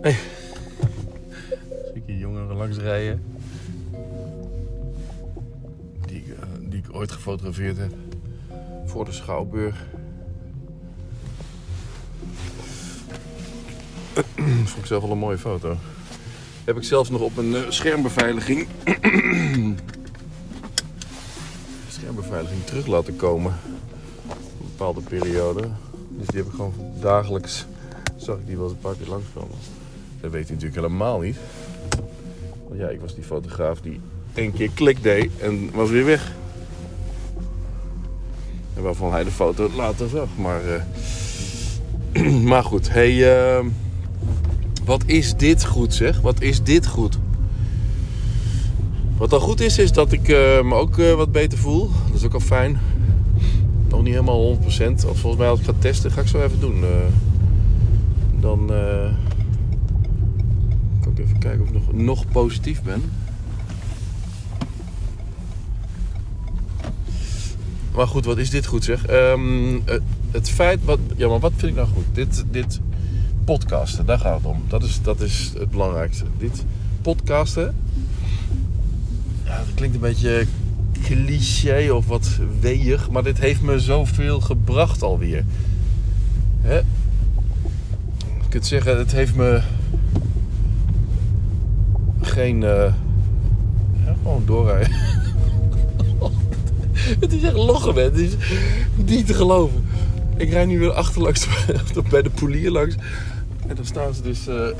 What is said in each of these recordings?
Hey. Zie ik jongeren langs rijden. Die, ik, eh, die ik ooit gefotografeerd heb. Voor de Schouwburg. Vond ik zelf wel een mooie foto. Heb ik zelfs nog op een eh, schermbeveiliging. schermbeveiliging terug laten komen. Een bepaalde periode. Dus die heb ik gewoon dagelijks. Zag ik die wel eens een paar keer langskomen. Dat weet hij natuurlijk helemaal niet. Want ja, ik was die fotograaf die één keer klik deed en was weer weg. En waarvan hij de foto later zag. Maar, eh, maar goed, hey, eh, wat is dit goed zeg? Wat is dit goed? Wat al goed is, is dat ik eh, me ook eh, wat beter voel. Dat is ook al fijn. Nog niet helemaal 100%. Of volgens mij als ik ga testen, ga ik zo even doen. Dan eh, kan ik even kijken of ik nog, nog positief ben. Maar goed, wat is dit goed zeg? Ehm, het, feit, wat, ja maar wat vind ik nou goed? Dit, dit podcasten, daar gaat het om. Dat is, dat is het belangrijkste. Dit podcasten, ja, dat klinkt een beetje cliché of wat weeg, maar dit heeft me zoveel gebracht alweer. Hè? Je kunt zeggen, het heeft me eh, gewoon doorrijden. het is echt lachen, man. Het is niet te geloven. Ik rijd nu weer achterlangs bij de polier langs. En dan staan ze dus. eh, eh,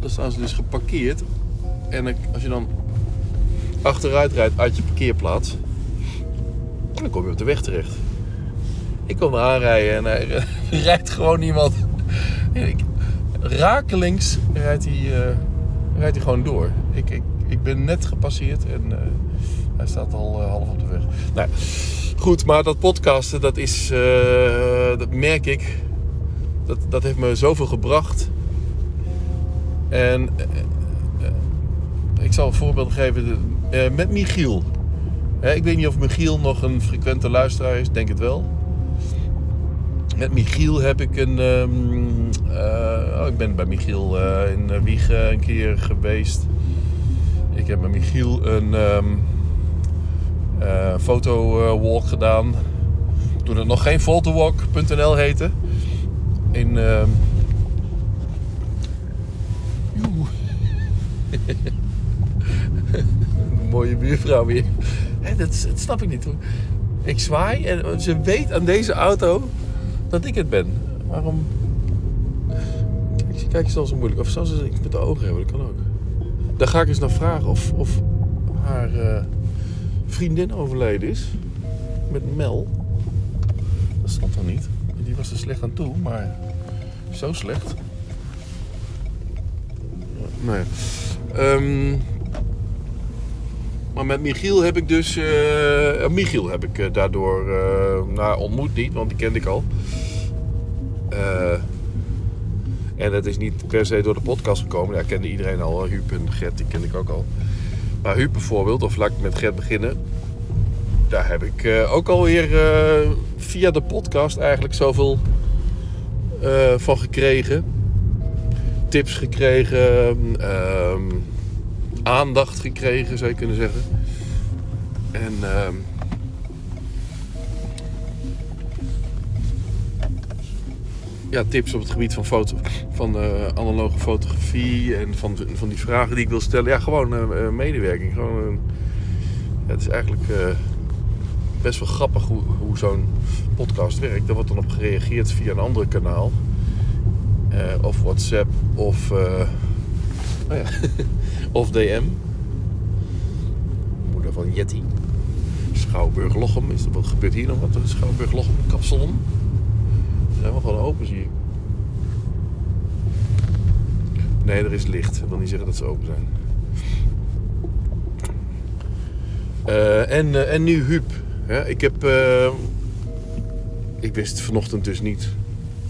dan staan ze dus geparkeerd. En als je dan achteruit rijdt uit je parkeerplaats, dan kom je op de weg terecht. Ik kom aanrijden en hij rijdt gewoon iemand. Rakelings rijdt hij, eh, rijdt hij gewoon door. Ik, ik, ik ben net gepasseerd en eh, hij staat al eh, half op de weg. Nou, goed, maar dat podcasten, dat is, dat merk ik, dat, dat heeft me zoveel gebracht. En ik zal een voorbeeld geven met Michiel. Hè, ik weet niet of Michiel nog een frequente luisteraar is, denk het wel. Met Michiel heb ik een. ehm, eh, oh, ik ben bij Michiel eh, in eh, Wiegen een keer geweest. Ik heb met Michiel een ehm eh, fotowalk gedaan. Toen het nog geen fotowalk.nl heette. In. Joe. mooie buurvrouw weer. Dat, dat snap ik niet hoor. Ik zwaai en ze weet aan deze auto dat ik het ben. Waarom? Kijk, kijk is al zo moeilijk. Of zou ze iets met de ogen hebben? Dat kan ook. Daar ga ik eens naar vragen of, of haar eh, vriendin overleden is. Met Mel. Dat stond dan niet. Die was er slecht aan toe, maar zo slecht. Nee. Ehm, maar met Michiel heb ik dus. eh, eh, Michiel heb ik eh, daardoor eh, nou, ontmoet niet, want die kende ik al. En het is niet per se door de podcast gekomen. Ja, kende iedereen al. Huub en Gert, die kende ik ook al. Maar Huub bijvoorbeeld, of laat ik met Gert beginnen. Daar heb ik ook alweer via de podcast eigenlijk zoveel van gekregen. Tips gekregen. ehm, aandacht gekregen, zou je kunnen zeggen. En ehm, ja, tips op het gebied van, foto, van eh, analoge fotografie en van, van die vragen die ik wil stellen. Ja, gewoon eh, eh, medewerking. Gewoon, het is eigenlijk best wel grappig hoe, hoe zo'n podcast werkt. Daar wordt dan op gereageerd via een ander kanaal. Of WhatsApp of, oh of DM. Moeder van Yeti. Schouwburg Lochem. Is wat gebeurt hier nog? Wat? Schouwburg Lochem kapsalon. Ze zijn wel gewoon open, zie ik. Nee, er is licht. Dat wil niet zeggen dat ze open zijn. Eh, en, eh, en nu Huub. Ik heb... eh, ik wist vanochtend dus niet...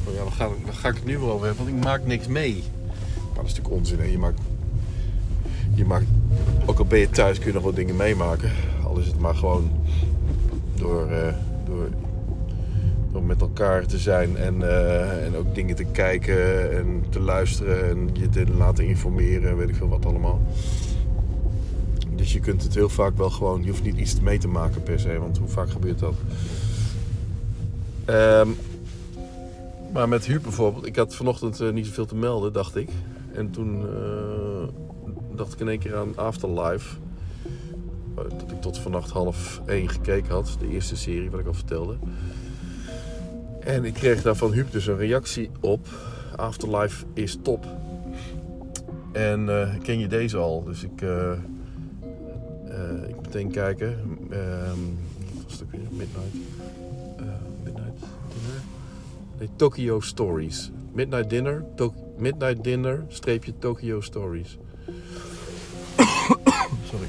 van, Ja, waar, ga, waar ga ik het nu wel over hebben? Want ik maak niks mee. Dat is natuurlijk onzin. Hè? Je maakt... Je maakt... Ook al ben je thuis kun je nog wat dingen meemaken. Al is het maar gewoon door... eh, door Om met elkaar te zijn en, eh, en ook dingen te kijken en te luisteren en je te laten informeren, weet ik veel wat allemaal. Dus je kunt het heel vaak wel gewoon, je hoeft niet iets mee te maken per se, want hoe vaak gebeurt dat? Ehm, maar met Huub bijvoorbeeld, ik had vanochtend uh, niet zoveel te melden, dacht ik. En toen uh, dacht ik in één keer aan Afterlife. Dat ik tot vannacht half één gekeken had, de eerste serie wat ik al vertelde. En ik kreeg daar van Huub dus een reactie op. Afterlife is top. En uh, ken je deze al? Dus ik, ik meteen kijken. Um, was het ook weer? Midnight. Nee, Tokyo Stories. Midnight Dinner, Midnight Dinner, streepje Tokyo Stories. Sorry.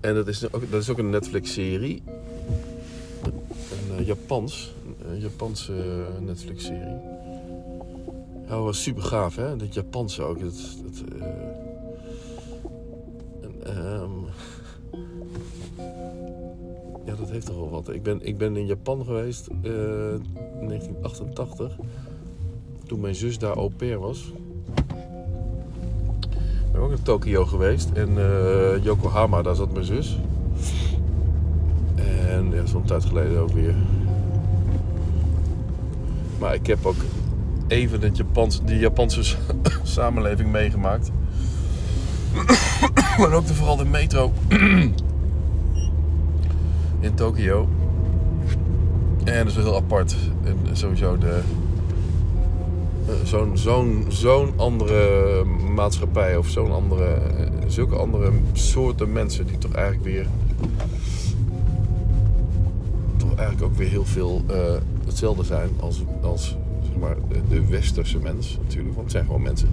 en dat is, ook, dat is ook een Netflix-serie. Een uh, Japans. Een Japanse uh, Netflix-serie. Ja, was super gaaf, hè? Dat Japanse ook. Um, heeft toch wel wat. Ik ben, ik ben in Japan geweest uh, in 1988. Toen mijn zus daar au pair was. Ik ben ook in Tokio geweest. En uh, Yokohama, daar zat mijn zus. En ja, zo'n tijd geleden ook weer. Maar ik heb ook even Japans, die Japanse samenleving meegemaakt. maar ook de, vooral de metro in Tokio. En dat is wel heel apart. En sowieso de. Zo'n zo'n zo'n andere maatschappij of zo'n andere. Zulke andere soorten mensen die toch eigenlijk weer. Toch eigenlijk ook weer heel veel uh, hetzelfde zijn als, als zeg maar, de, westerse mens natuurlijk. Want het zijn gewoon mensen.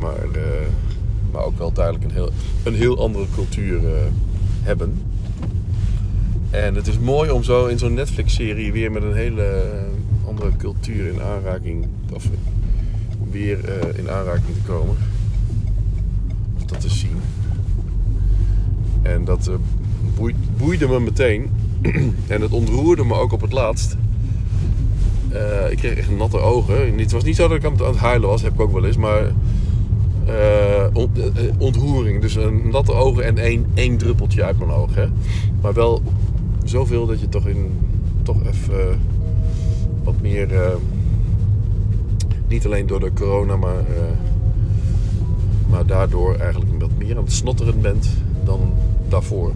Maar, maar ook wel duidelijk een heel, een heel andere cultuur hebben. En het is mooi om zo in zo'n Netflix-serie weer met een hele andere cultuur in aanraking, of weer uh, in aanraking te komen. Of dat te zien. En dat uh, boeide, me meteen. en het ontroerde me ook op het laatst. Ik kreeg echt natte ogen. Het was niet zo dat ik aan het huilen was, heb ik ook wel eens. Maar uh, ontroering. Dus een natte ogen en één, één druppeltje uit mijn ogen. Hè? Maar wel zoveel dat je toch, in, toch even uh, wat meer. niet alleen door de corona, maar, maar daardoor eigenlijk wat meer aan het snotteren bent dan daarvoor.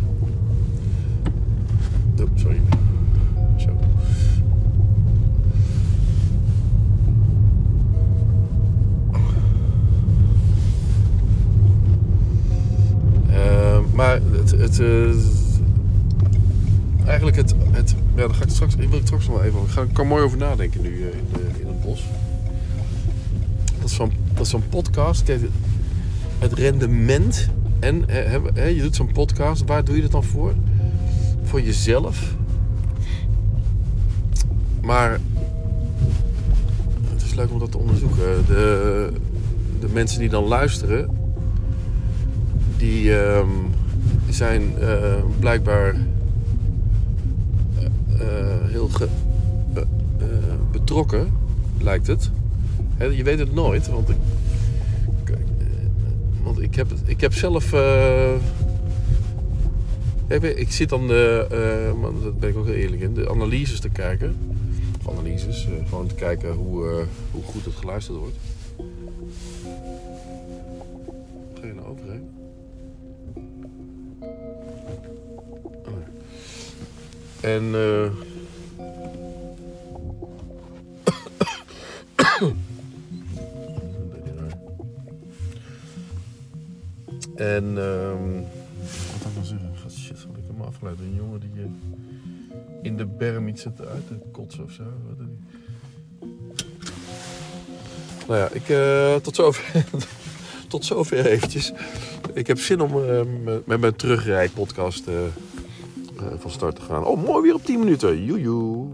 Sorry. Eigenlijk het, het ja, daar ga ik straks, wil ik straks nog wel even. Ik ga, ik kan mooi over nadenken nu uh, in, de, in het bos. Dat is zo'n podcast. Kijk, het rendement en he, je doet zo'n podcast. Waar doe je dat dan voor? Voor jezelf. Maar het is leuk om dat te onderzoeken. De, de mensen die dan luisteren, die uh, zijn uh, blijkbaar uh, heel ge, betrokken, lijkt het. He, je weet het nooit, want ik, want ik, heb, ik heb zelf. ik zit dan de, daar ben ik ook heel eerlijk in, de analyses te kijken. Analyses, gewoon te kijken hoe, hoe goed het geluisterd wordt. En uh... en um... wat had ik nou zeggen? God, shit, had ik hem afgeleid. Een jongen die uh, in de berm iets zit uit te kotsen of zo. Wat nou ja, ik, uh, tot zover. tot zover eventjes. Ik heb zin om uh, met mijn terugrijdpodcast uh, van start te gaan. Oh, mooi weer op 10 minuten. Joejoe.